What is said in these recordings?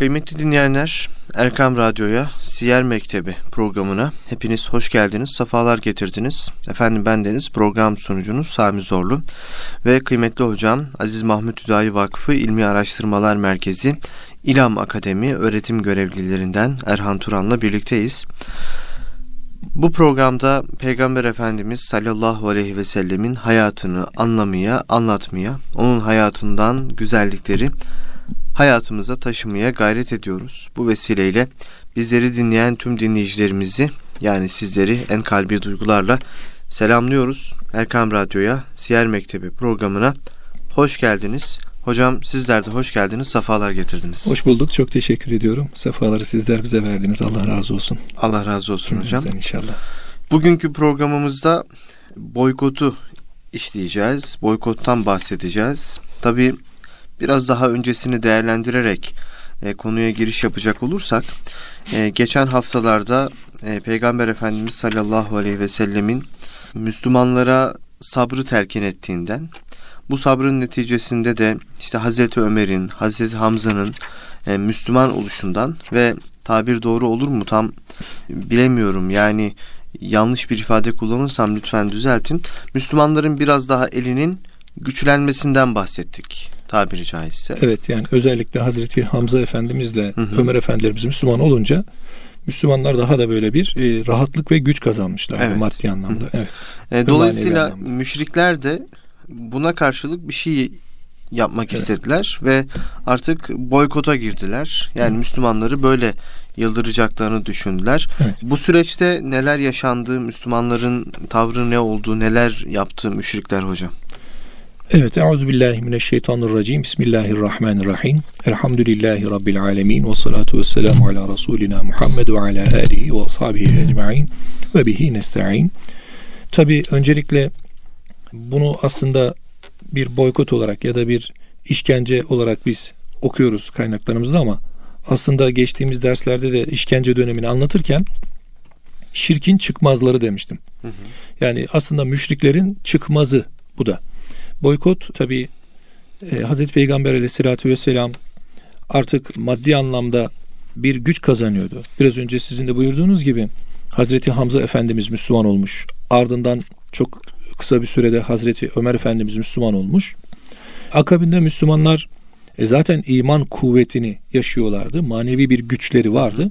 Kıymetli dinleyenler, Erkam Radyo'ya, Siyer Mektebi programına hepiniz hoş geldiniz, sefalar getirdiniz. Efendim bendeniz program sunucunuz Sami Zorlu ve kıymetli hocam Aziz Mahmut Hüdayi Vakfı İlmi Araştırmalar Merkezi İlam Akademi öğretim görevlilerinden Erhan Turan'la birlikteyiz. Bu programda Peygamber Efendimiz sallallahu aleyhi ve sellemin hayatını anlamaya, anlatmaya, onun hayatından güzellikleri hayatımıza taşımaya gayret ediyoruz. Bu vesileyle bizleri dinleyen tüm dinleyicilerimizi yani sizleri en kalbi duygularla selamlıyoruz. Erkam Radyo'ya, Siyer Mektebi programına hoş geldiniz. Hocam sizler de hoş geldiniz, sefalar getirdiniz. Hoş bulduk, çok teşekkür ediyorum. Sefaları sizler bize verdiniz. Allah razı olsun. Allah razı olsun Cümlemizden hocam. inşallah. Bugünkü programımızda boykotu işleyeceğiz. Boykottan bahsedeceğiz. Tabii biraz daha öncesini değerlendirerek e, konuya giriş yapacak olursak e, geçen haftalarda e, Peygamber Efendimiz sallallahu aleyhi ve sellemin Müslümanlara sabrı telkin ettiğinden bu sabrın neticesinde de işte Hazreti Ömer'in, Hazreti Hamza'nın e, Müslüman oluşundan ve tabir doğru olur mu tam bilemiyorum yani yanlış bir ifade kullanırsam lütfen düzeltin. Müslümanların biraz daha elinin güçlenmesinden bahsettik tabiri caizse. Evet yani özellikle Hazreti Hamza Efendimizle hı hı. Ömer Efendilerimiz Müslüman olunca Müslümanlar daha da böyle bir e, rahatlık ve güç kazanmışlar evet. maddi anlamda. Hı hı. Evet. E, dolayısıyla anlamda. müşrikler de buna karşılık bir şey yapmak evet. istediler ve artık boykota girdiler. Yani Hı. Müslümanları böyle yıldıracaklarını düşündüler. Evet. Bu süreçte neler yaşandı, Müslümanların tavrı ne oldu, neler yaptı müşrikler hocam? Evet, Euzu billahi mineşşeytanirracim. Bismillahirrahmanirrahim. Elhamdülillahi rabbil alamin ve salatu vesselamu ala rasulina Muhammed ve ala alihi ve ashabihi ecmaîn ve bihi nestaîn. Tabi öncelikle bunu aslında bir boykot olarak ya da bir işkence olarak biz okuyoruz kaynaklarımızda ama aslında geçtiğimiz derslerde de işkence dönemini anlatırken şirkin çıkmazları demiştim. Hı hı. Yani aslında müşriklerin çıkmazı bu da. Boykot tabi e, Hazreti Peygamber aleyhissalatü vesselam artık maddi anlamda bir güç kazanıyordu. Biraz önce sizin de buyurduğunuz gibi Hazreti Hamza Efendimiz Müslüman olmuş. Ardından çok kısa bir sürede Hazreti Ömer Efendimiz Müslüman olmuş. Akabinde Müslümanlar e zaten iman kuvvetini yaşıyorlardı. Manevi bir güçleri vardı.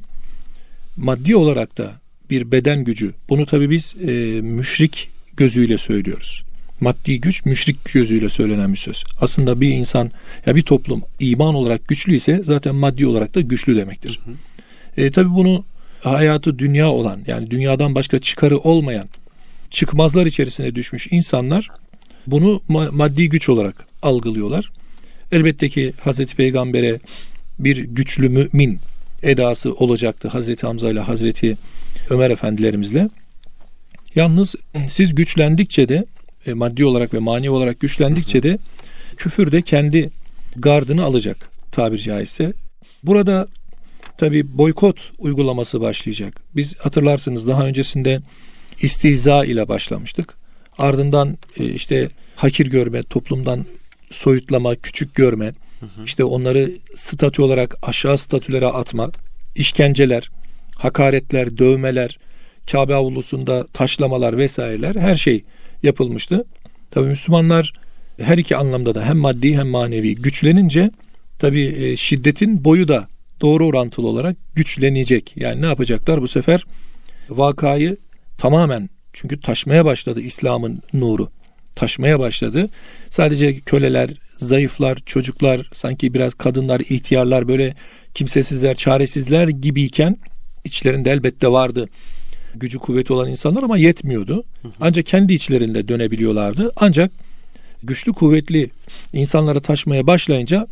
Maddi olarak da bir beden gücü. Bunu tabi biz e, müşrik gözüyle söylüyoruz. Maddi güç müşrik gözüyle söylenen bir söz. Aslında bir insan ya bir toplum iman olarak güçlüyse zaten maddi olarak da güçlü demektir. Hı hı. E, tabi bunu hayatı dünya olan yani dünyadan başka çıkarı olmayan çıkmazlar içerisine düşmüş insanlar bunu maddi güç olarak algılıyorlar. Elbette ki Hazreti Peygamber'e bir güçlü mümin edası olacaktı Hazreti Hamza ile Hazreti Ömer efendilerimizle. Yalnız siz güçlendikçe de e, maddi olarak ve mani olarak güçlendikçe de küfür de kendi gardını alacak tabiri caizse. Burada tabi boykot uygulaması başlayacak. Biz hatırlarsınız daha öncesinde istihza ile başlamıştık. Ardından e, işte hakir görme, toplumdan soyutlama, küçük görme, hı hı. işte onları statü olarak aşağı statülere atma, işkenceler, hakaretler, dövmeler, Kabe avlusunda taşlamalar vesaireler her şey yapılmıştı. Tabi Müslümanlar her iki anlamda da hem maddi hem manevi güçlenince tabi e, şiddetin boyu da doğru orantılı olarak güçlenecek. Yani ne yapacaklar bu sefer vakayı tamamen çünkü taşmaya başladı İslam'ın nuru. Taşmaya başladı. Sadece köleler, zayıflar, çocuklar, sanki biraz kadınlar, ihtiyarlar böyle kimsesizler, çaresizler gibiyken içlerinde elbette vardı gücü kuvveti olan insanlar ama yetmiyordu. Ancak kendi içlerinde dönebiliyorlardı. Ancak güçlü kuvvetli insanlara taşmaya başlayınca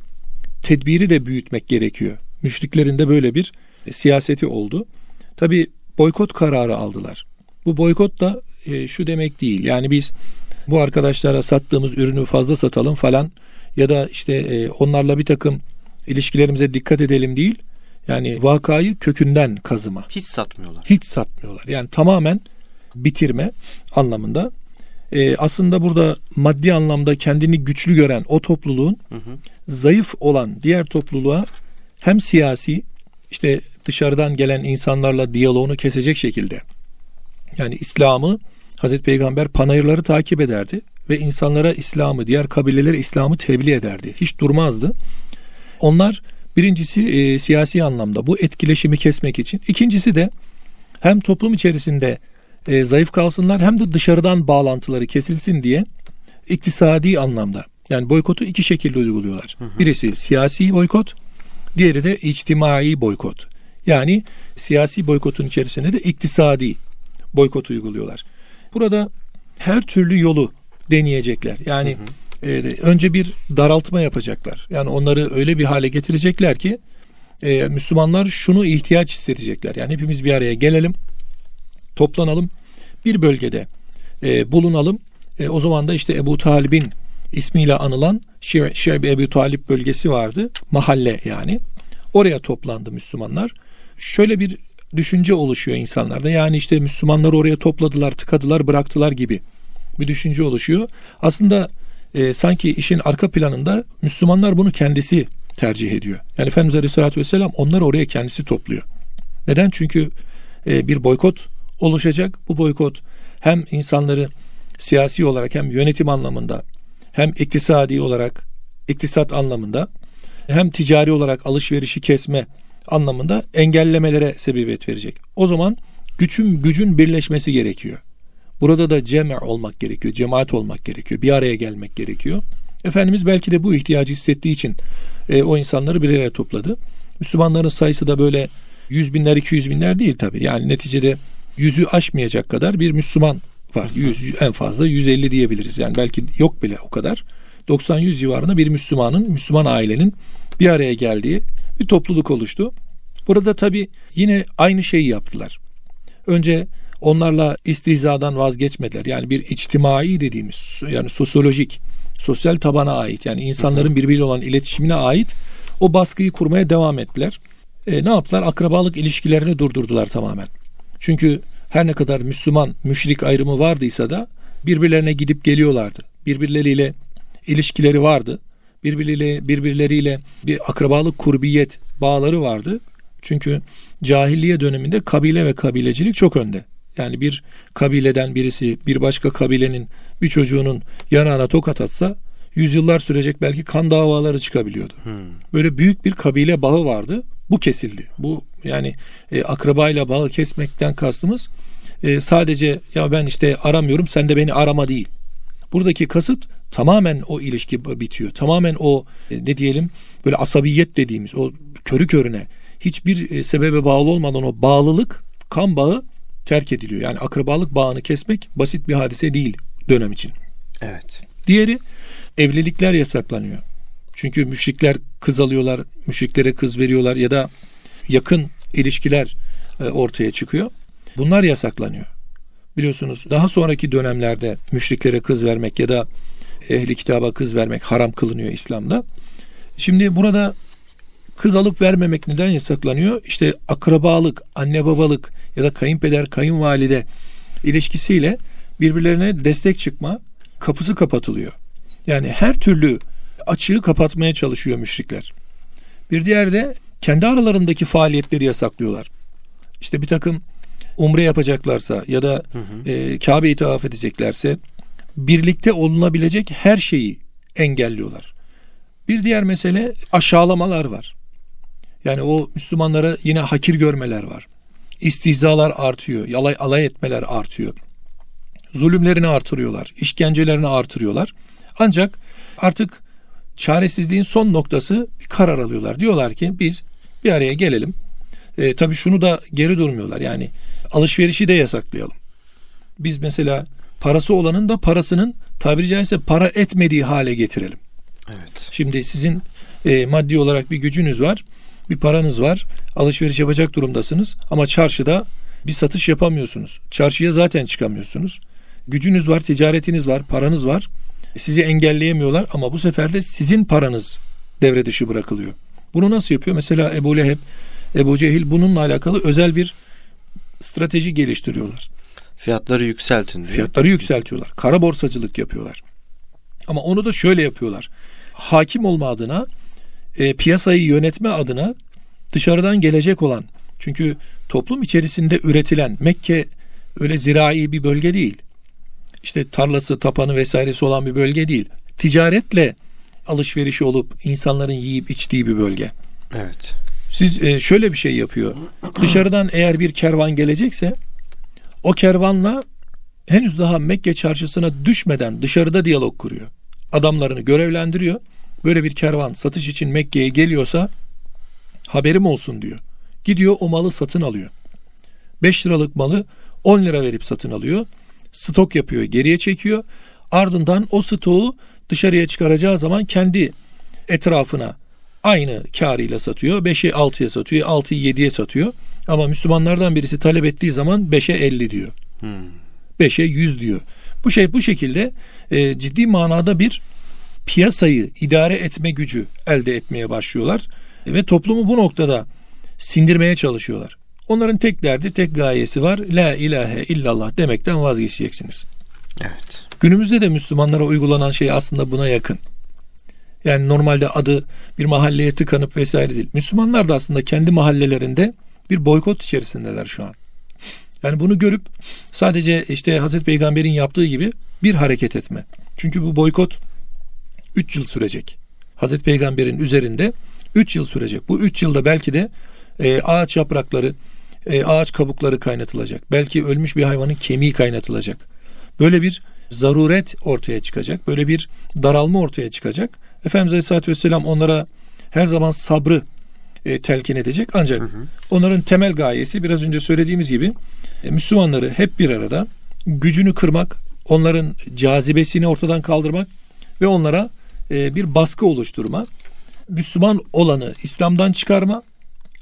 tedbiri de büyütmek gerekiyor. Müşriklerin de böyle bir siyaseti oldu. Tabi boykot kararı aldılar. Bu boykot da e, şu demek değil. Yani biz bu arkadaşlara sattığımız ürünü fazla satalım falan ya da işte e, onlarla bir takım ilişkilerimize dikkat edelim değil. Yani vakayı kökünden kazıma. Hiç satmıyorlar. Hiç satmıyorlar. Yani tamamen bitirme anlamında. Ee, aslında burada maddi anlamda kendini güçlü gören o topluluğun hı hı. zayıf olan diğer topluluğa hem siyasi işte dışarıdan gelen insanlarla diyaloğunu kesecek şekilde yani İslam'ı Hazreti Peygamber panayırları takip ederdi ve insanlara İslam'ı, diğer kabilelere İslam'ı tebliğ ederdi. Hiç durmazdı. Onlar birincisi e, siyasi anlamda bu etkileşimi kesmek için. İkincisi de hem toplum içerisinde e, zayıf kalsınlar hem de dışarıdan bağlantıları kesilsin diye iktisadi anlamda. Yani boykotu iki şekilde uyguluyorlar. Hı hı. Birisi siyasi boykot, diğeri de içtimai boykot. Yani siyasi boykotun içerisinde de iktisadi boykot uyguluyorlar. Burada her türlü yolu deneyecekler. Yani hı hı. E, önce bir daraltma yapacaklar. Yani onları öyle bir hale getirecekler ki e, Müslümanlar şunu ihtiyaç hissedecekler. Yani hepimiz bir araya gelelim, toplanalım, bir bölgede e, bulunalım. E, o zaman da işte Ebu Talib'in ismiyle anılan Şebi Ebu Talip bölgesi vardı. Mahalle yani. Oraya toplandı Müslümanlar. Şöyle bir düşünce oluşuyor insanlarda. Yani işte Müslümanları oraya topladılar, tıkadılar, bıraktılar gibi bir düşünce oluşuyor. Aslında e, sanki işin arka planında Müslümanlar bunu kendisi tercih ediyor. Yani Efendimiz Aleyhisselatü Vesselam onları oraya kendisi topluyor. Neden? Çünkü e, bir boykot oluşacak. Bu boykot hem insanları siyasi olarak hem yönetim anlamında hem iktisadi olarak iktisat anlamında hem ticari olarak alışverişi kesme anlamında engellemelere sebebiyet verecek. O zaman gücün gücün birleşmesi gerekiyor. Burada da cema olmak gerekiyor, cemaat olmak gerekiyor, bir araya gelmek gerekiyor. Efendimiz belki de bu ihtiyacı hissettiği için e, o insanları bir araya topladı. Müslümanların sayısı da böyle yüz binler, iki yüz binler değil tabii. Yani neticede yüzü aşmayacak kadar bir Müslüman var. Yüz, en fazla 150 diyebiliriz. Yani belki yok bile o kadar. 90-100 civarında bir Müslümanın, Müslüman ailenin bir araya geldiği bir topluluk oluştu. Burada tabi yine aynı şeyi yaptılar. Önce onlarla istihzadan vazgeçmediler. Yani bir içtimai dediğimiz yani sosyolojik, sosyal tabana ait yani insanların birbiriyle olan iletişimine ait o baskıyı kurmaya devam ettiler. E, ne yaptılar? Akrabalık ilişkilerini durdurdular tamamen. Çünkü her ne kadar Müslüman müşrik ayrımı vardıysa da birbirlerine gidip geliyorlardı. Birbirleriyle ilişkileri vardı. Birbirleriyle birbirleriyle bir akrabalık kurbiyet bağları vardı. Çünkü cahiliye döneminde kabile ve kabilecilik çok önde. Yani bir kabileden birisi bir başka kabilenin bir çocuğunun yanağına tokat atsa yüzyıllar sürecek belki kan davaları çıkabiliyordu. Hmm. Böyle büyük bir kabile bağı vardı. Bu kesildi. Bu yani e, akrabayla bağı kesmekten kastımız e, sadece ya ben işte aramıyorum sen de beni arama değil. Buradaki kasıt tamamen o ilişki bitiyor. Tamamen o e, ne diyelim böyle asabiyet dediğimiz o körü körüne hiçbir e, sebebe bağlı olmadan o bağlılık kan bağı terk ediliyor. Yani akrabalık bağını kesmek basit bir hadise değil dönem için. Evet. Diğeri evlilikler yasaklanıyor. Çünkü müşrikler kız alıyorlar, müşriklere kız veriyorlar ya da yakın ilişkiler e, ortaya çıkıyor. Bunlar yasaklanıyor. Biliyorsunuz daha sonraki dönemlerde müşriklere kız vermek ya da ehli kitaba kız vermek haram kılınıyor İslam'da. Şimdi burada kız alıp vermemek neden yasaklanıyor? İşte akrabalık, anne babalık ya da kayınpeder, kayınvalide ilişkisiyle birbirlerine destek çıkma kapısı kapatılıyor. Yani her türlü açığı kapatmaya çalışıyor müşrikler. Bir diğer de kendi aralarındaki faaliyetleri yasaklıyorlar. İşte bir takım umre yapacaklarsa ya da hı hı. E, Kabe'yi tavaf edeceklerse birlikte olunabilecek her şeyi engelliyorlar. Bir diğer mesele aşağılamalar var. Yani o Müslümanlara yine hakir görmeler var. İstihzalar artıyor, alay, alay etmeler artıyor. Zulümlerini artırıyorlar, işkencelerini artırıyorlar. Ancak artık çaresizliğin son noktası bir karar alıyorlar. Diyorlar ki biz bir araya gelelim. E, tabii şunu da geri durmuyorlar. Yani alışverişi de yasaklayalım. Biz mesela parası olanın da parasının tabiri caizse para etmediği hale getirelim. Evet. Şimdi sizin e, maddi olarak bir gücünüz var, bir paranız var, alışveriş yapacak durumdasınız ama çarşıda bir satış yapamıyorsunuz. Çarşıya zaten çıkamıyorsunuz. Gücünüz var, ticaretiniz var, paranız var. Sizi engelleyemiyorlar ama bu sefer de sizin paranız devre dışı bırakılıyor. Bunu nasıl yapıyor? Mesela Ebu Leheb, Ebu Cehil bununla alakalı özel bir strateji geliştiriyorlar. Fiyatları yükseltin diyor. Fiyatları yükseltiyorlar. Kara borsacılık yapıyorlar. Ama onu da şöyle yapıyorlar. Hakim olma adına, e, piyasayı yönetme adına dışarıdan gelecek olan çünkü toplum içerisinde üretilen Mekke öyle zirai bir bölge değil. İşte tarlası, tapanı vesairesi olan bir bölge değil. Ticaretle alışverişi olup insanların yiyip içtiği bir bölge. Evet. Siz e, şöyle bir şey yapıyor. Dışarıdan eğer bir kervan gelecekse o kervanla henüz daha Mekke çarşısına düşmeden dışarıda diyalog kuruyor. Adamlarını görevlendiriyor. Böyle bir kervan satış için Mekke'ye geliyorsa haberim olsun diyor. Gidiyor o malı satın alıyor. 5 liralık malı 10 lira verip satın alıyor. Stok yapıyor, geriye çekiyor. Ardından o stoğu dışarıya çıkaracağı zaman kendi etrafına aynı karıyla satıyor. 5'e 6'ya satıyor, 6'yı 7'ye satıyor. Ama Müslümanlardan birisi talep ettiği zaman 5'e 50 diyor. Hmm. 5'e 100 diyor. Bu şey bu şekilde e, ciddi manada bir piyasayı idare etme gücü elde etmeye başlıyorlar ve toplumu bu noktada sindirmeye çalışıyorlar. Onların tek derdi, tek gayesi var. La ilahe illallah demekten vazgeçeceksiniz. Evet. Günümüzde de Müslümanlara uygulanan şey aslında buna yakın. Yani normalde adı bir mahalleye tıkanıp vesaire değil. Müslümanlar da aslında kendi mahallelerinde bir boykot içerisindeler şu an. Yani bunu görüp sadece işte Hazreti Peygamber'in yaptığı gibi bir hareket etme. Çünkü bu boykot 3 yıl sürecek. Hazreti Peygamber'in üzerinde 3 yıl sürecek. Bu 3 yılda belki de e, ağaç yaprakları, e, ağaç kabukları kaynatılacak. Belki ölmüş bir hayvanın kemiği kaynatılacak. Böyle bir zaruret ortaya çıkacak. Böyle bir daralma ortaya çıkacak. Efendimiz Aleyhisselatü Vesselam onlara her zaman sabrı e, telkin edecek. Ancak hı hı. onların temel gayesi biraz önce söylediğimiz gibi e, Müslümanları hep bir arada gücünü kırmak, onların cazibesini ortadan kaldırmak ve onlara e, bir baskı oluşturma. Müslüman olanı İslam'dan çıkarma,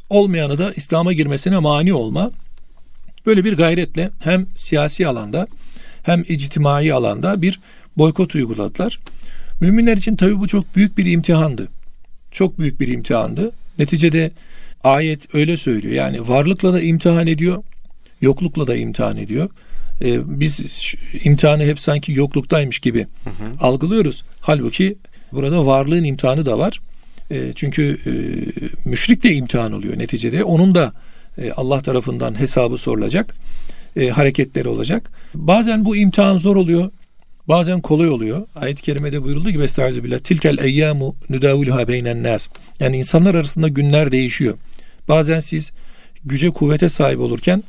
olmayanı da İslam'a girmesine mani olma. Böyle bir gayretle hem siyasi alanda hem ictimai alanda bir boykot uyguladılar. Müminler için tabii bu çok büyük bir imtihandı. Çok büyük bir imtihandı. Neticede ayet öyle söylüyor. Yani varlıkla da imtihan ediyor, yoklukla da imtihan ediyor. Ee, biz imtihanı hep sanki yokluktaymış gibi hı hı. algılıyoruz. Halbuki burada varlığın imtihanı da var. E, çünkü e, müşrik de imtihan oluyor neticede. Onun da e, Allah tarafından hesabı sorulacak. E, hareketleri olacak. Bazen bu imtihan zor oluyor. Bazen kolay oluyor. Ayet-i kerimede buyurulduğu gibi Estağfirullah. Tilkel eyyamu nudaviluha beynen nas. Yani insanlar arasında günler değişiyor. Bazen siz güce kuvvete sahip olurken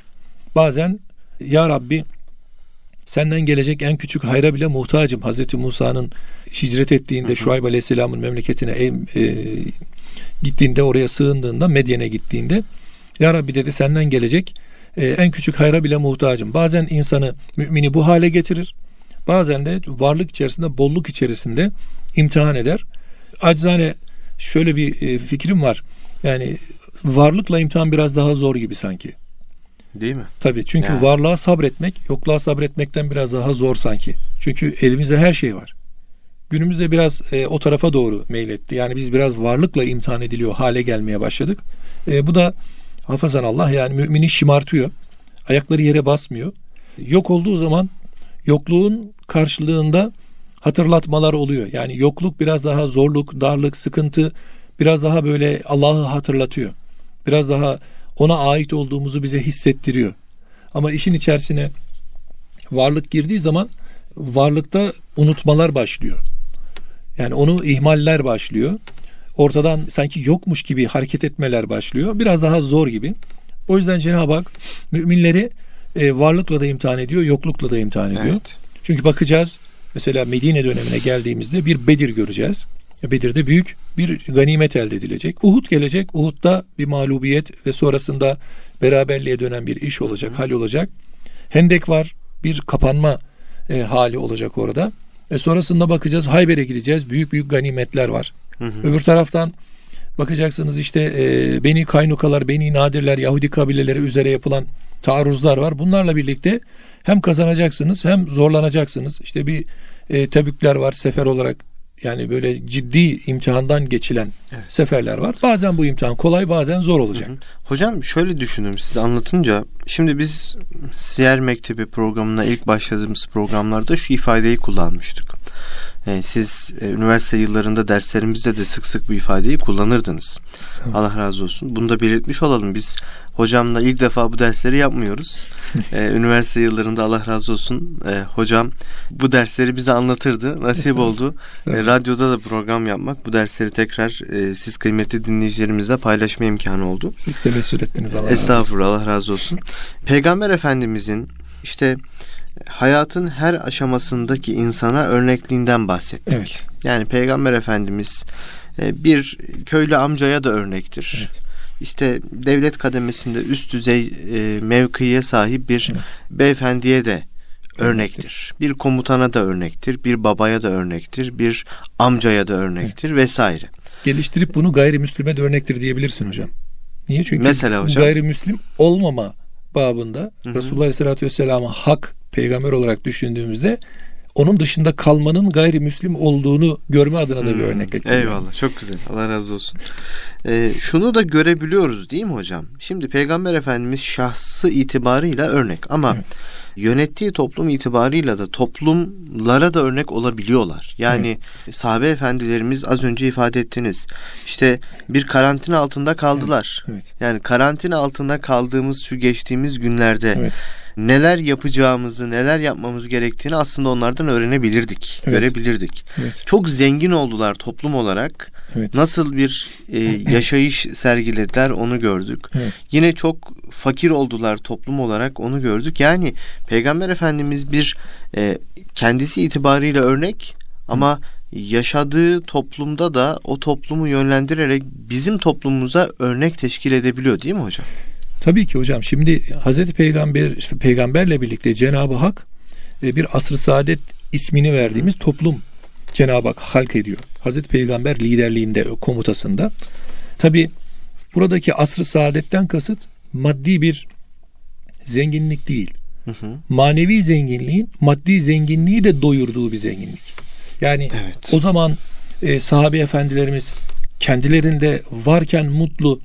bazen ya Rabbi senden gelecek en küçük hayra bile muhtacım. Hazreti Musa'nın hicret ettiğinde. Şuayb Aleyhisselam'ın memleketine e, e, gittiğinde oraya sığındığında Medyen'e gittiğinde Ya Rabbi dedi senden gelecek e, en küçük hayra bile muhtacım. Bazen insanı mümini bu hale getirir. Bazen de varlık içerisinde bolluk içerisinde imtihan eder. Acizane şöyle bir e, fikrim var. Yani varlıkla imtihan biraz daha zor gibi sanki. Değil mi? Tabii çünkü yani. varlığa sabretmek yokluğa sabretmekten biraz daha zor sanki. Çünkü elimizde her şey var. Günümüzde biraz e, o tarafa doğru meyletti. Yani biz biraz varlıkla imtihan ediliyor hale gelmeye başladık. E, bu da hafazan Allah yani mümini şımartıyor. Ayakları yere basmıyor. Yok olduğu zaman yokluğun karşılığında hatırlatmalar oluyor. Yani yokluk biraz daha zorluk, darlık, sıkıntı biraz daha böyle Allah'ı hatırlatıyor. Biraz daha ona ait olduğumuzu bize hissettiriyor. Ama işin içerisine varlık girdiği zaman varlıkta unutmalar başlıyor. Yani onu ihmaller başlıyor. Ortadan sanki yokmuş gibi hareket etmeler başlıyor. Biraz daha zor gibi. O yüzden Cenab-ı Hak müminleri e, varlıkla da imtihan ediyor, yoklukla da imtihan ediyor. Evet. Çünkü bakacağız mesela Medine dönemine geldiğimizde bir Bedir göreceğiz. Bedir'de büyük bir ganimet elde edilecek. Uhud gelecek. Uhud'da bir mağlubiyet ve sonrasında beraberliğe dönen bir iş olacak, hal olacak. Hendek var. Bir kapanma e, hali olacak orada. E sonrasında bakacağız Hayber'e gideceğiz. Büyük büyük ganimetler var. Hı hı. Öbür taraftan bakacaksınız işte e, Beni Kaynukalar, Beni Nadirler, Yahudi kabileleri üzere yapılan taarruzlar var. Bunlarla birlikte hem kazanacaksınız hem zorlanacaksınız. İşte bir e, tebükler var sefer olarak yani böyle ciddi imtihandan geçilen evet. seferler var. Bazen bu imtihan kolay bazen zor olacak. Hı hı. Hocam şöyle düşünün siz anlatınca şimdi biz Siyer Mektebi programına ilk başladığımız programlarda şu ifadeyi kullanmıştık. E, siz e, üniversite yıllarında derslerimizde de sık sık bu ifadeyi kullanırdınız. Allah razı olsun. Bunu da belirtmiş olalım. Biz hocamla ilk defa bu dersleri yapmıyoruz. e, üniversite yıllarında Allah razı olsun e, hocam bu dersleri bize anlatırdı. Nasip oldu. E, radyoda da program yapmak bu dersleri tekrar e, siz kıymetli dinleyicilerimizle paylaşma imkanı oldu. Siz tevessül ettiniz Allah Estağfurullah Allah razı olsun. Peygamber Efendimizin işte hayatın her aşamasındaki insana örnekliğinden bahsettik. Evet. Yani Peygamber Efendimiz e, bir köylü amcaya da örnektir. Evet. İşte devlet kademesinde üst düzey e, mevkiye sahip bir evet. beyefendiye de örnektir. Bir komutana da örnektir, bir babaya da örnektir, bir amcaya da örnektir evet. vesaire. Geliştirip bunu gayrimüslime de örnektir diyebilirsin hocam. Niye? Çünkü Mesela hocam, gayrimüslim olmama babında Hı-hı. Resulullah Aleyhisselatü Vesselam'ı hak peygamber olarak düşündüğümüzde onun dışında kalmanın gayrimüslim olduğunu görme adına da bir hmm, örnek getiriyor. Eyvallah çok güzel Allah razı olsun. Ee, şunu da görebiliyoruz değil mi hocam? Şimdi Peygamber Efendimiz şahsı itibarıyla örnek ama evet. yönettiği toplum itibarıyla da toplumlara da örnek olabiliyorlar. Yani evet. sahabe efendilerimiz az önce ifade ettiniz. İşte bir karantina altında kaldılar. Evet. Evet. Yani karantina altında kaldığımız şu geçtiğimiz günlerde evet neler yapacağımızı, neler yapmamız gerektiğini aslında onlardan öğrenebilirdik, evet. görebilirdik. Evet. Çok zengin oldular toplum olarak. Evet. Nasıl bir e, yaşayış sergilediler onu gördük. Evet. Yine çok fakir oldular toplum olarak onu gördük. Yani Peygamber Efendimiz bir e, kendisi itibariyle örnek ama yaşadığı toplumda da o toplumu yönlendirerek bizim toplumumuza örnek teşkil edebiliyor değil mi hocam? Tabii ki hocam. Şimdi Hazreti Peygamber peygamberle birlikte Cenab-ı Hak e, bir asr-ı saadet ismini verdiğimiz toplum Cenab-ı Hak halk ediyor. Hazreti Peygamber liderliğinde komutasında. Tabii buradaki asr-ı saadetten kasıt maddi bir zenginlik değil. Hı hı. Manevi zenginliğin maddi zenginliği de doyurduğu bir zenginlik. Yani evet. o zaman e, sahabe efendilerimiz kendilerinde varken mutlu,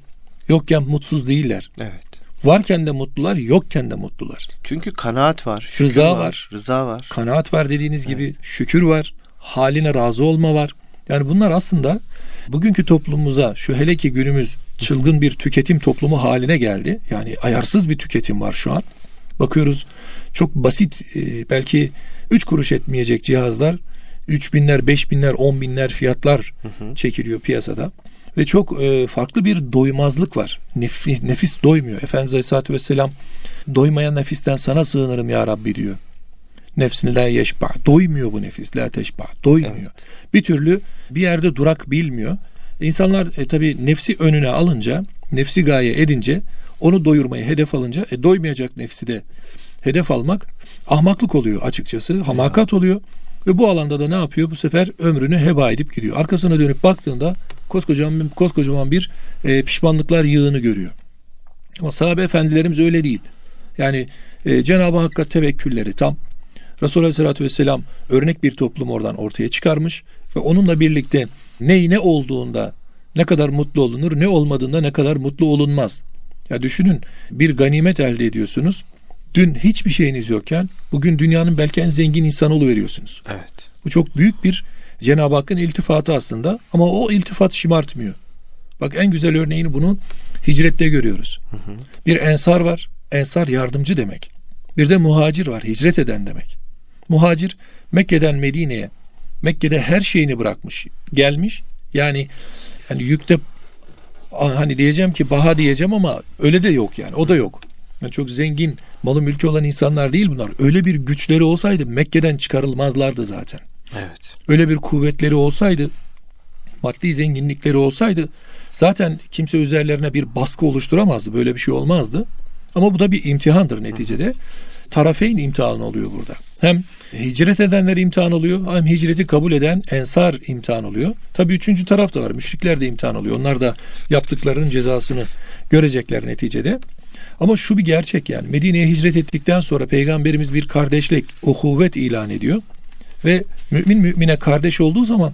yokken mutsuz değiller. Evet. Varken de mutlular, yokken de mutlular. Çünkü kanaat var, rıza var, var, rıza var. Kanaat var dediğiniz evet. gibi, şükür var, haline razı olma var. Yani bunlar aslında bugünkü toplumumuza şu hele ki günümüz çılgın bir tüketim toplumu haline geldi. Yani ayarsız bir tüketim var şu an. Bakıyoruz çok basit e, belki 3 kuruş etmeyecek cihazlar 3 binler, 5 binler, 10 binler fiyatlar çekiliyor piyasada. Ve çok e, farklı bir doymazlık var. Nefis, nefis doymuyor. Efendimiz Aleyhisselatü Vesselam doymayan nefisten sana sığınırım ya Rabbi diyor. Nefsini la yeşba. Doymuyor bu nefis. La teşba. Doymuyor. Evet. Bir türlü bir yerde durak bilmiyor. İnsanlar e, tabi nefsi önüne alınca, nefsi gaye edince, onu doyurmayı hedef alınca, e, doymayacak nefsi de hedef almak ahmaklık oluyor açıkçası. Hamakat oluyor. Ve bu alanda da ne yapıyor? Bu sefer ömrünü heba edip gidiyor. Arkasına dönüp baktığında koskocaman, koskocaman bir e, pişmanlıklar yığını görüyor. Ama sahabe efendilerimiz öyle değil. Yani e, Cenab-ı Hakk'a tevekkülleri tam. Resulullah Aleyhisselatü Vesselam örnek bir toplum oradan ortaya çıkarmış ve onunla birlikte ney ne olduğunda ne kadar mutlu olunur, ne olmadığında ne kadar mutlu olunmaz. Ya düşünün bir ganimet elde ediyorsunuz. Dün hiçbir şeyiniz yokken bugün dünyanın belki en zengin insanı veriyorsunuz. Evet. Bu çok büyük bir Cenab-ı Hakk'ın iltifatı aslında ama o iltifat şımartmıyor. Bak en güzel örneğini bunun hicrette görüyoruz. Hı hı. Bir ensar var. Ensar yardımcı demek. Bir de muhacir var. Hicret eden demek. Muhacir Mekke'den Medine'ye Mekke'de her şeyini bırakmış. Gelmiş. Yani hani yükte hani diyeceğim ki baha diyeceğim ama öyle de yok yani. O da yok. Yani çok zengin, malı mülkü olan insanlar değil bunlar. Öyle bir güçleri olsaydı Mekke'den çıkarılmazlardı zaten. Evet. Öyle bir kuvvetleri olsaydı, maddi zenginlikleri olsaydı zaten kimse üzerlerine bir baskı oluşturamazdı. Böyle bir şey olmazdı. Ama bu da bir imtihandır neticede. Tarafeyn imtihan oluyor burada. Hem hicret edenler imtihan oluyor hem hicreti kabul eden ensar imtihan oluyor. Tabii üçüncü taraf da var. Müşrikler de imtihan oluyor. Onlar da yaptıklarının cezasını görecekler neticede. Ama şu bir gerçek yani Medine'ye hicret ettikten sonra peygamberimiz bir kardeşlik, uhuvvet ilan ediyor. Ve mümin mümine kardeş olduğu zaman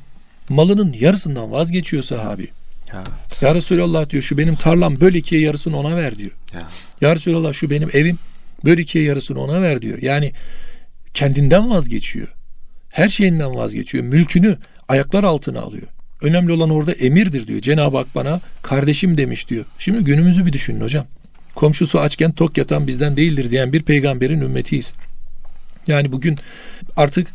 malının yarısından vazgeçiyor sahabi. Ya. ya Resulallah diyor şu benim tarlam böl ikiye yarısını ona ver diyor. Ya. ya Resulallah şu benim evim böl ikiye yarısını ona ver diyor. Yani kendinden vazgeçiyor. Her şeyinden vazgeçiyor. Mülkünü ayaklar altına alıyor. Önemli olan orada emirdir diyor. Cenab-ı Hak bana kardeşim demiş diyor. Şimdi günümüzü bir düşünün hocam. Komşusu açken tok yatan bizden değildir diyen bir peygamberin ümmetiyiz. Yani bugün artık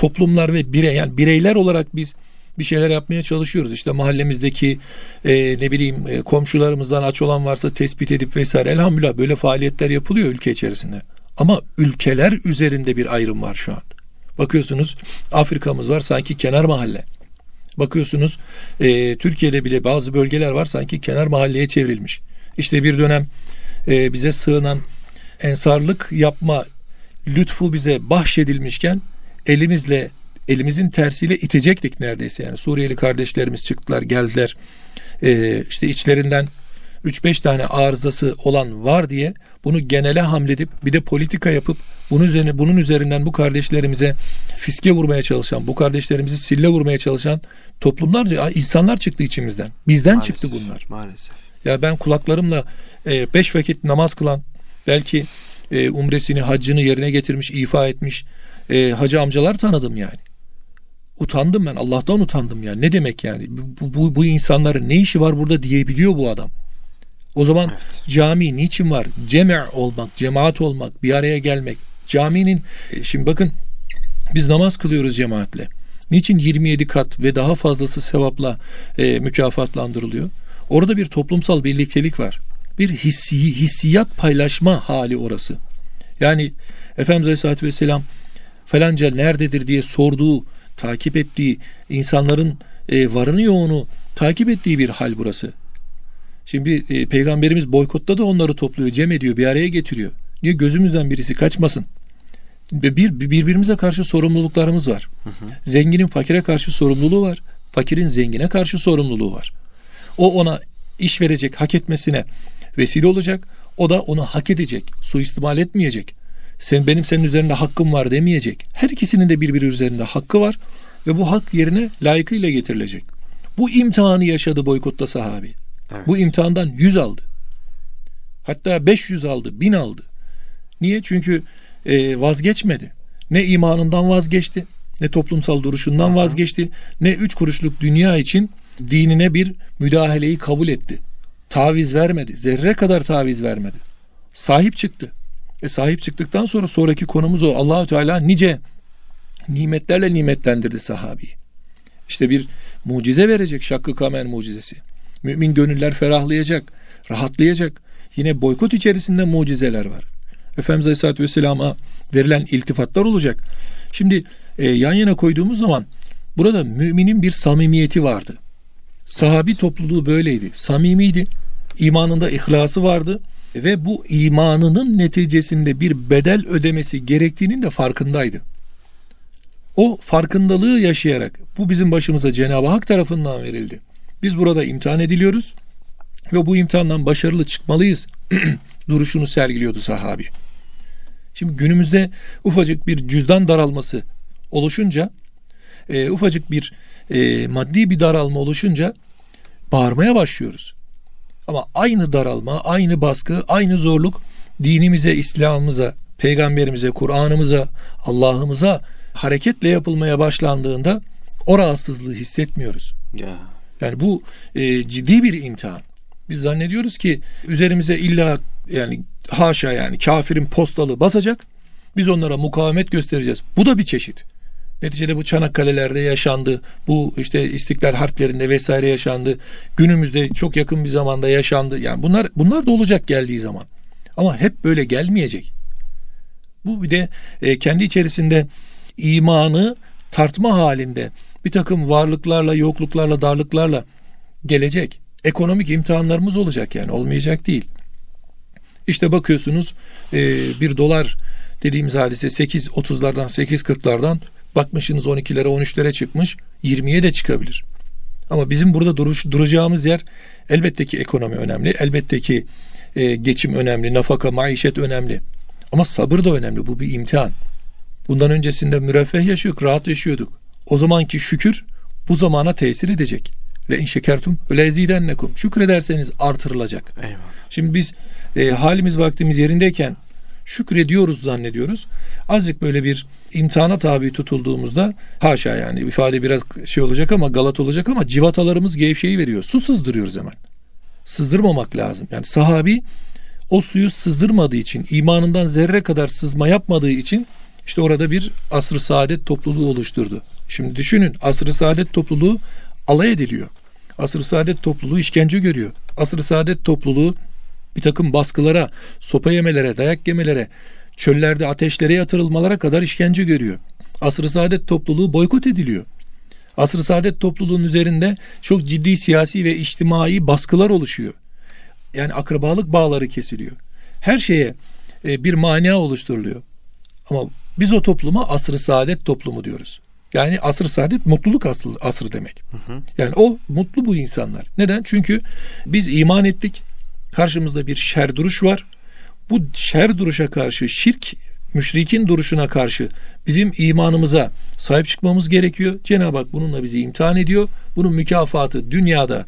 toplumlar ve birey yani bireyler olarak biz bir şeyler yapmaya çalışıyoruz. İşte mahallemizdeki e, ne bileyim e, komşularımızdan aç olan varsa tespit edip vesaire. Elhamdülillah böyle faaliyetler yapılıyor ülke içerisinde. Ama ülkeler üzerinde bir ayrım var şu an. Bakıyorsunuz Afrika'mız var sanki kenar mahalle. Bakıyorsunuz e, Türkiye'de bile bazı bölgeler var sanki kenar mahalleye çevrilmiş. İşte bir dönem e, bize sığınan ensarlık yapma lütfu bize bahşedilmişken elimizle elimizin tersiyle itecektik neredeyse yani Suriyeli kardeşlerimiz çıktılar geldiler ee, işte içlerinden 3-5 tane arızası olan var diye bunu genele hamledip bir de politika yapıp bunun üzerine bunun üzerinden bu kardeşlerimize fiske vurmaya çalışan, bu kardeşlerimizi sille vurmaya çalışan toplumlar, insanlar çıktı içimizden. Bizden maalesef, çıktı bunlar. Maalesef. Ya ben kulaklarımla 5 e, vakit namaz kılan, belki e, umresini, haccını yerine getirmiş, ifa etmiş e, hacı amcalar tanıdım yani. Utandım ben, Allah'tan utandım yani. Ne demek yani? Bu, bu, bu insanların ne işi var burada diyebiliyor bu adam. O zaman evet. cami niçin var? Ceme olmak, cemaat olmak, bir araya gelmek. Caminin e, şimdi bakın biz namaz kılıyoruz cemaatle. Niçin 27 kat ve daha fazlası sevapla e, mükafatlandırılıyor? Orada bir toplumsal birliktelik var. Bir hissi, hissiyat paylaşma hali orası. Yani Efendimiz Aleyhisselatü Vesselam falanca nerededir diye sorduğu, takip ettiği, insanların e, varını yoğunu takip ettiği bir hal burası. Şimdi e, peygamberimiz boykotta da onları topluyor, cem ediyor, bir araya getiriyor. Niye gözümüzden birisi kaçmasın? Bir, birbirimize karşı sorumluluklarımız var. Hı hı. Zenginin fakire karşı sorumluluğu var. Fakirin zengine karşı sorumluluğu var. O ona iş verecek, hak etmesine vesile olacak. O da onu hak edecek, suistimal etmeyecek. Sen benim senin üzerinde hakkım var demeyecek. Her ikisinin de birbiri üzerinde hakkı var ve bu hak yerine layıkıyla getirilecek. Bu imtihanı yaşadı boykotta sahabi. Evet. Bu imtihandan 100 aldı. Hatta 500 aldı, 1000 aldı. Niye? Çünkü e, vazgeçmedi. Ne imanından vazgeçti, ne toplumsal duruşundan Aha. vazgeçti, ne üç kuruşluk dünya için dinine bir müdahaleyi kabul etti. Taviz vermedi. Zerre kadar taviz vermedi. Sahip çıktı. E sahip çıktıktan sonra sonraki konumuz o. Allahü Teala nice nimetlerle nimetlendirdi sahabi. İşte bir mucize verecek Şakkı Kamer mucizesi. Mümin gönüller ferahlayacak, rahatlayacak. Yine boykot içerisinde mucizeler var. Efendimiz Aleyhisselatü Vesselam'a verilen iltifatlar olacak. Şimdi e, yan yana koyduğumuz zaman burada müminin bir samimiyeti vardı. Sahabi topluluğu böyleydi. Samimiydi. İmanında ihlası vardı ve bu imanının neticesinde bir bedel ödemesi gerektiğinin de farkındaydı. O farkındalığı yaşayarak bu bizim başımıza Cenab-ı Hak tarafından verildi. Biz burada imtihan ediliyoruz ve bu imtihandan başarılı çıkmalıyız duruşunu sergiliyordu sahabi. Şimdi günümüzde ufacık bir cüzdan daralması oluşunca, e, ufacık bir e, maddi bir daralma oluşunca bağırmaya başlıyoruz. Ama aynı daralma, aynı baskı, aynı zorluk dinimize, İslam'ımıza, peygamberimize, Kur'an'ımıza, Allah'ımıza hareketle yapılmaya başlandığında o rahatsızlığı hissetmiyoruz. Ya. Yani bu e, ciddi bir imtihan. Biz zannediyoruz ki üzerimize illa yani haşa yani kafirin postalı basacak. Biz onlara mukavemet göstereceğiz. Bu da bir çeşit. Neticede bu Çanakkale'lerde yaşandı. Bu işte İstiklal Harplerinde vesaire yaşandı. Günümüzde çok yakın bir zamanda yaşandı. Yani bunlar bunlar da olacak geldiği zaman. Ama hep böyle gelmeyecek. Bu bir de e, kendi içerisinde imanı tartma halinde bir takım varlıklarla, yokluklarla, darlıklarla gelecek. Ekonomik imtihanlarımız olacak yani olmayacak değil. İşte bakıyorsunuz e, bir dolar dediğimiz hadise 8.30'lardan 8.40'lardan bakmışsınız 12'lere 13'lere çıkmış 20'ye de çıkabilir. Ama bizim burada duruş, duracağımız yer elbette ki ekonomi önemli. Elbette ki e, geçim önemli, nafaka, maişet önemli. Ama sabır da önemli. Bu bir imtihan. Bundan öncesinde müreffeh yaşıyorduk, rahat yaşıyorduk. O zamanki şükür bu zamana tesir edecek. Le in şekertum le ezidennekum. Şükrederseniz artırılacak. Eyvallah. Şimdi biz e, halimiz vaktimiz yerindeyken şükrediyoruz zannediyoruz. Azıcık böyle bir imtihana tabi tutulduğumuzda haşa yani ifade biraz şey olacak ama galat olacak ama civatalarımız gevşeyi veriyor. Su sızdırıyoruz hemen. Sızdırmamak lazım. Yani sahabi o suyu sızdırmadığı için, imanından zerre kadar sızma yapmadığı için işte orada bir asr-ı saadet topluluğu oluşturdu. Şimdi düşünün asr-ı saadet topluluğu alay ediliyor. Asr-ı saadet topluluğu işkence görüyor. Asr-ı saadet topluluğu bir takım baskılara, sopa yemelere, dayak yemelere, çöllerde ateşlere yatırılmalara kadar işkence görüyor. Asr-ı saadet topluluğu boykot ediliyor. Asr-ı saadet topluluğun üzerinde çok ciddi siyasi ve içtimai baskılar oluşuyor. Yani akrabalık bağları kesiliyor. Her şeye e, bir mania oluşturuluyor. Ama biz o topluma asr-ı saadet toplumu diyoruz. Yani asr-ı saadet mutluluk asrı, asrı demek. Hı hı. Yani o mutlu bu insanlar. Neden? Çünkü biz iman ettik. Karşımızda bir şer duruş var. Bu şer duruşa karşı şirk müşrikin duruşuna karşı bizim imanımıza sahip çıkmamız gerekiyor. Cenab-ı Hak bununla bizi imtihan ediyor. Bunun mükafatı dünyada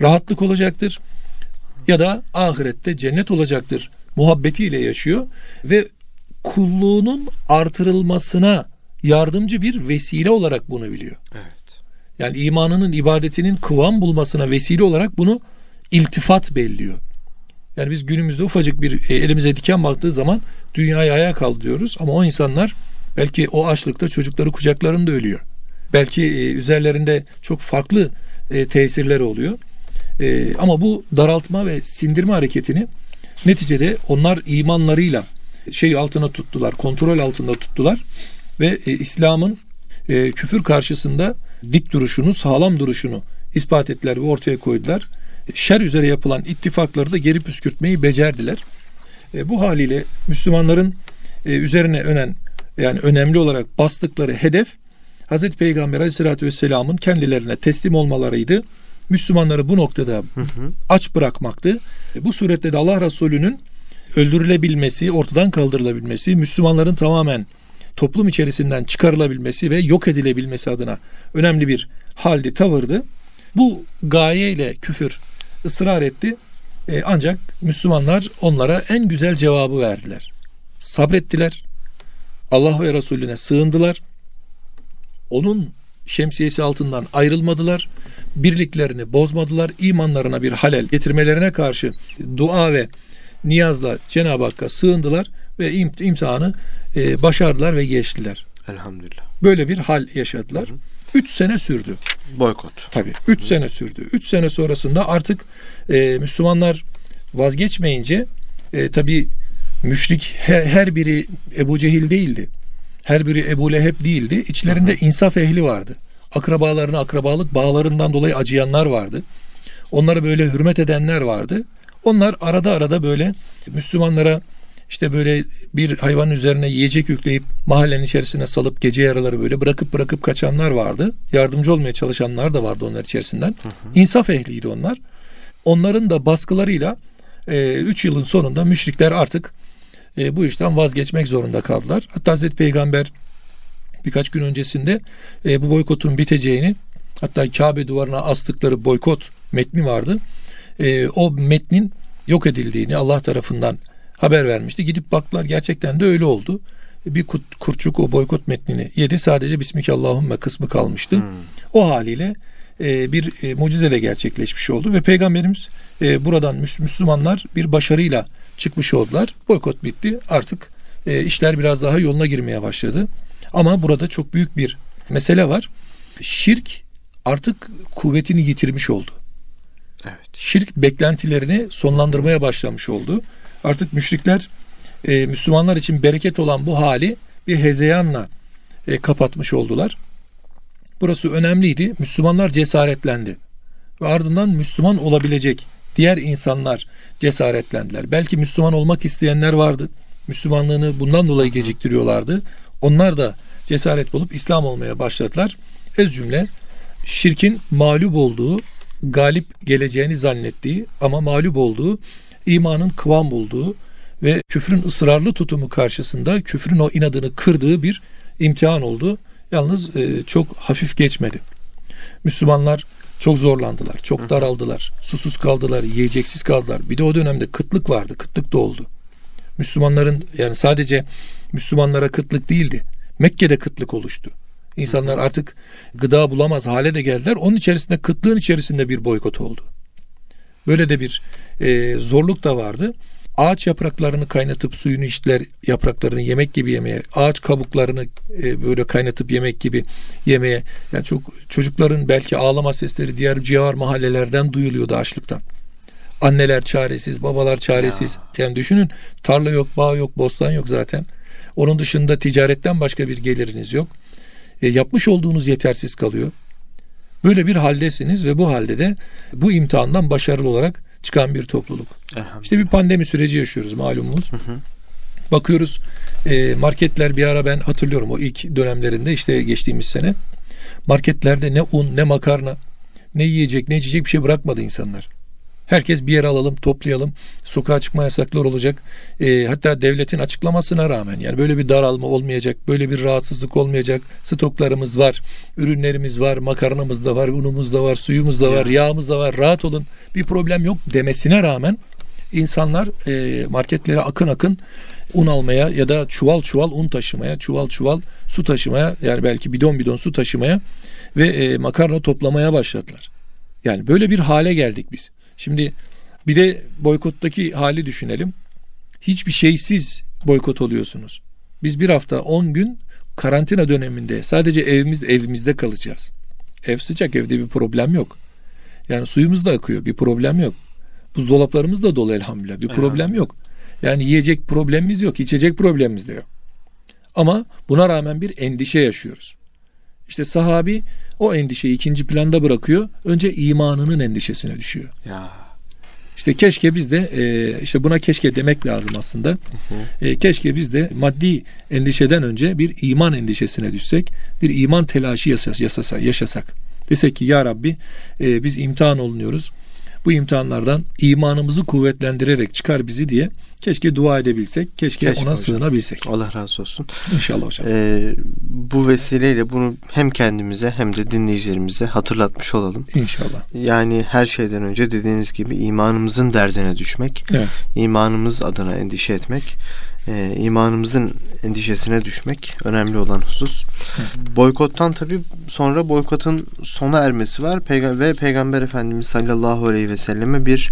rahatlık olacaktır ya da ahirette cennet olacaktır muhabbetiyle yaşıyor ve kulluğunun artırılmasına yardımcı bir vesile olarak bunu biliyor. Evet. Yani imanının ibadetinin kıvam bulmasına vesile olarak bunu iltifat belliyor. Yani biz günümüzde ufacık bir e, elimize diken baktığı zaman dünyayı ayağa kaldırıyoruz ama o insanlar belki o açlıkta çocukları kucaklarında ölüyor. Belki e, üzerlerinde çok farklı e, tesirleri oluyor. Ama bu daraltma ve sindirme hareketini neticede onlar imanlarıyla şey altına tuttular, kontrol altında tuttular ve İslam'ın küfür karşısında dik duruşunu, sağlam duruşunu ispat ettiler ve ortaya koydular şer üzere yapılan ittifakları da geri püskürtmeyi becerdiler. E, bu haliyle Müslümanların e, üzerine önen yani önemli olarak bastıkları hedef Hazreti Peygamber Aleyhisselatü Vesselam'ın kendilerine teslim olmalarıydı. Müslümanları bu noktada hı hı. aç bırakmaktı. E, bu surette de Allah Resulü'nün öldürülebilmesi, ortadan kaldırılabilmesi, Müslümanların tamamen toplum içerisinden çıkarılabilmesi ve yok edilebilmesi adına önemli bir halde tavırdı. Bu gayeyle küfür ısrar etti. E, ancak Müslümanlar onlara en güzel cevabı verdiler. Sabrettiler. Allah ve Resulüne sığındılar. Onun şemsiyesi altından ayrılmadılar. Birliklerini bozmadılar. İmanlarına bir halel getirmelerine karşı dua ve niyazla Cenab-ı Hakk'a sığındılar ve imtihanı e, başardılar ve geçtiler. Elhamdülillah. Böyle bir hal yaşadılar. Hı hı. 3 sene sürdü. Boykot. Tabii 3 sene sürdü. 3 sene sonrasında artık e, Müslümanlar vazgeçmeyince e, tabii müşrik her, her biri Ebu Cehil değildi. Her biri Ebu Leheb değildi. İçlerinde insaf ehli vardı. Akrabalarına akrabalık bağlarından dolayı acıyanlar vardı. Onlara böyle hürmet edenler vardı. Onlar arada arada böyle Müslümanlara işte böyle bir hayvanın üzerine yiyecek yükleyip mahallenin içerisine salıp gece yaraları böyle bırakıp bırakıp kaçanlar vardı. Yardımcı olmaya çalışanlar da vardı onlar içerisinden. Hı hı. İnsaf ehliydi onlar. Onların da baskılarıyla 3 e, yılın sonunda müşrikler artık e, bu işten vazgeçmek zorunda kaldılar. Hatta Hazreti Peygamber birkaç gün öncesinde e, bu boykotun biteceğini hatta Kabe duvarına astıkları boykot metni vardı. E, o metnin yok edildiğini Allah tarafından haber vermişti. Gidip baktılar gerçekten de öyle oldu. Bir kurçuk o boykot metnini yedi. Sadece Bismillahirrahmanirrahim kısmı kalmıştı. Hmm. O haliyle bir e, mucize de gerçekleşmiş oldu ve Peygamberimiz e, buradan Müslümanlar bir başarıyla çıkmış oldular. Boykot bitti. Artık e, işler biraz daha yoluna girmeye başladı. Ama burada çok büyük bir mesele var. Şirk artık kuvvetini yitirmiş oldu. Evet. Şirk beklentilerini sonlandırmaya başlamış oldu. Artık müşrikler e, Müslümanlar için bereket olan bu hali bir hezeyanla e, kapatmış oldular. Burası önemliydi. Müslümanlar cesaretlendi. Ve ardından Müslüman olabilecek diğer insanlar cesaretlendiler. Belki Müslüman olmak isteyenler vardı. Müslümanlığını bundan dolayı geciktiriyorlardı. Onlar da cesaret bulup İslam olmaya başladılar. Ez cümle şirkin mağlup olduğu, galip geleceğini zannettiği ama mağlup olduğu imanın kıvam bulduğu ve küfrün ısrarlı tutumu karşısında küfrün o inadını kırdığı bir imtihan oldu. Yalnız e, çok hafif geçmedi. Müslümanlar çok zorlandılar, çok daraldılar, susuz kaldılar, yiyeceksiz kaldılar. Bir de o dönemde kıtlık vardı, kıtlık da oldu. Müslümanların yani sadece Müslümanlara kıtlık değildi. Mekke'de kıtlık oluştu. İnsanlar artık gıda bulamaz hale de geldiler. Onun içerisinde kıtlığın içerisinde bir boykot oldu. Böyle de bir e, zorluk da vardı. Ağaç yapraklarını kaynatıp suyunu içtiler, yapraklarını yemek gibi yemeye, ağaç kabuklarını e, böyle kaynatıp yemek gibi yemeye. Yani çok çocukların belki ağlama sesleri diğer civar mahallelerden duyuluyordu açlıktan. Anneler çaresiz, babalar çaresiz. Ya. Yani düşünün tarla yok, bağ yok, bostan yok zaten. Onun dışında ticaretten başka bir geliriniz yok. E, yapmış olduğunuz yetersiz kalıyor. Böyle bir haldesiniz ve bu halde de bu imtihandan başarılı olarak çıkan bir topluluk. İşte bir pandemi süreci yaşıyoruz malumumuz. Hı hı. Bakıyoruz e, marketler bir ara ben hatırlıyorum o ilk dönemlerinde işte geçtiğimiz sene marketlerde ne un ne makarna ne yiyecek ne içecek bir şey bırakmadı insanlar. Herkes bir yere alalım, toplayalım. Sokağa çıkma yasaklar olacak. E, hatta devletin açıklamasına rağmen yani böyle bir daralma olmayacak, böyle bir rahatsızlık olmayacak. Stoklarımız var, ürünlerimiz var, makarnamız da var, unumuz da var, suyumuz da var, yağımız da var. Rahat olun. Bir problem yok demesine rağmen insanlar e, marketlere akın akın un almaya ya da çuval çuval un taşımaya, çuval çuval su taşımaya yani belki bidon bidon su taşımaya ve e, makarna toplamaya başladılar. Yani böyle bir hale geldik biz. Şimdi bir de boykottaki hali düşünelim. Hiçbir şeysiz boykot oluyorsunuz. Biz bir hafta 10 gün karantina döneminde sadece evimiz evimizde kalacağız. Ev sıcak evde bir problem yok. Yani suyumuz da akıyor bir problem yok. Buzdolaplarımız da dolu elhamdülillah bir problem yok. Yani yiyecek problemimiz yok, içecek problemimiz de yok. Ama buna rağmen bir endişe yaşıyoruz. İşte sahabi o endişeyi ikinci planda bırakıyor. Önce imanının endişesine düşüyor. Ya. İşte keşke biz de e, işte buna keşke demek lazım aslında. E, keşke biz de maddi endişeden önce bir iman endişesine düşsek, bir iman telaşı yaşasak, yaşasak. Desek ki ya Rabbi e, biz imtihan olunuyoruz. Bu imtihanlardan imanımızı kuvvetlendirerek çıkar bizi diye Keşke dua edebilsek, keşke, keşke ona hocam. sığınabilsek. Allah razı olsun. İnşallah hocam. Ee, bu vesileyle bunu hem kendimize hem de dinleyicilerimize hatırlatmış olalım. İnşallah. Yani her şeyden önce dediğiniz gibi imanımızın derdine düşmek, evet. imanımız adına endişe etmek, e, imanımızın endişesine düşmek önemli olan husus. Boykottan tabi sonra boykotun sona ermesi var Peyg- ve Peygamber Efendimiz sallallahu aleyhi ve selleme bir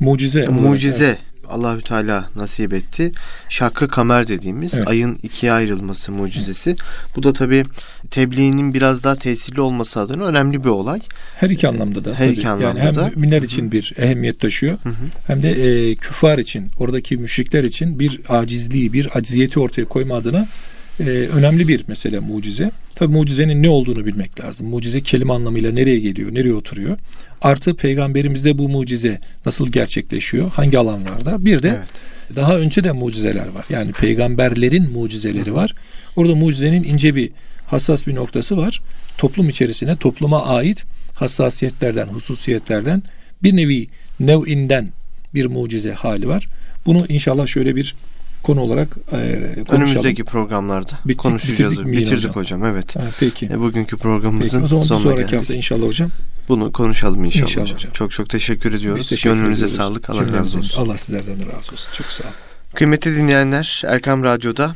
mucize mucize evet. Allahü Teala nasip etti. Şakkı kamer dediğimiz evet. ayın ikiye ayrılması mucizesi. Evet. Bu da tabi tebliğinin biraz daha tesirli olması adına önemli bir olay. Her iki anlamda da. Her tabii. iki anlamda yani hem da. müminler için Hı-hı. bir ehemmiyet taşıyor. Hı-hı. Hem de e, küfar için, oradaki müşrikler için bir acizliği, bir acziyeti ortaya koyma adına e, önemli bir mesele mucize. Tabi mucizenin ne olduğunu bilmek lazım. Mucize kelime anlamıyla nereye geliyor, nereye oturuyor. Artı peygamberimizde bu mucize nasıl gerçekleşiyor, hangi alanlarda. Bir de evet. daha önce de mucizeler var. Yani peygamberlerin mucizeleri var. Orada mucizenin ince bir hassas bir noktası var. Toplum içerisine topluma ait hassasiyetlerden, hususiyetlerden bir nevi nev'inden bir mucize hali var. Bunu inşallah şöyle bir konu olarak e, konuşalım. Önümüzdeki programlarda bittik, konuşacağız. Bitirdik, bitirdik hocam? hocam evet. Ha, peki. E, bugünkü programımızın peki, o zaman sonuna sonraki geldik. hafta inşallah hocam. Bunu konuşalım inşallah, inşallah hocam. hocam. Çok çok teşekkür ediyoruz. teşekkür Gönlünüze ediyoruz. sağlık. Allah razı olsun. Allah sizlerden de razı olsun. Çok sağ olun. Kıymetli dinleyenler Erkam Radyo'da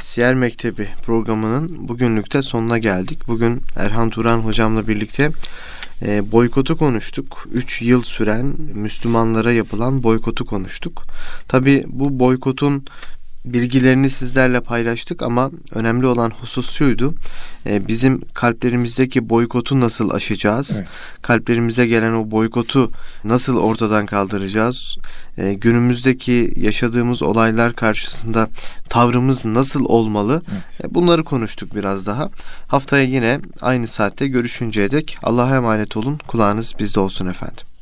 Siyer Mektebi programının bugünlükte sonuna geldik. Bugün Erhan Turan hocamla birlikte e, boykotu konuştuk. 3 yıl süren Müslümanlara yapılan boykotu konuştuk. Tabi bu boykotun bilgilerini sizlerle paylaştık ama önemli olan husus şuydu. E, bizim kalplerimizdeki boykotu nasıl aşacağız? Evet. Kalplerimize gelen o boykotu nasıl ortadan kaldıracağız? E, günümüzdeki yaşadığımız olaylar karşısında tavrımız nasıl olmalı? Evet. E, bunları konuştuk biraz daha. Haftaya yine aynı saatte görüşünceye dek Allah'a emanet olun. Kulağınız bizde olsun efendim.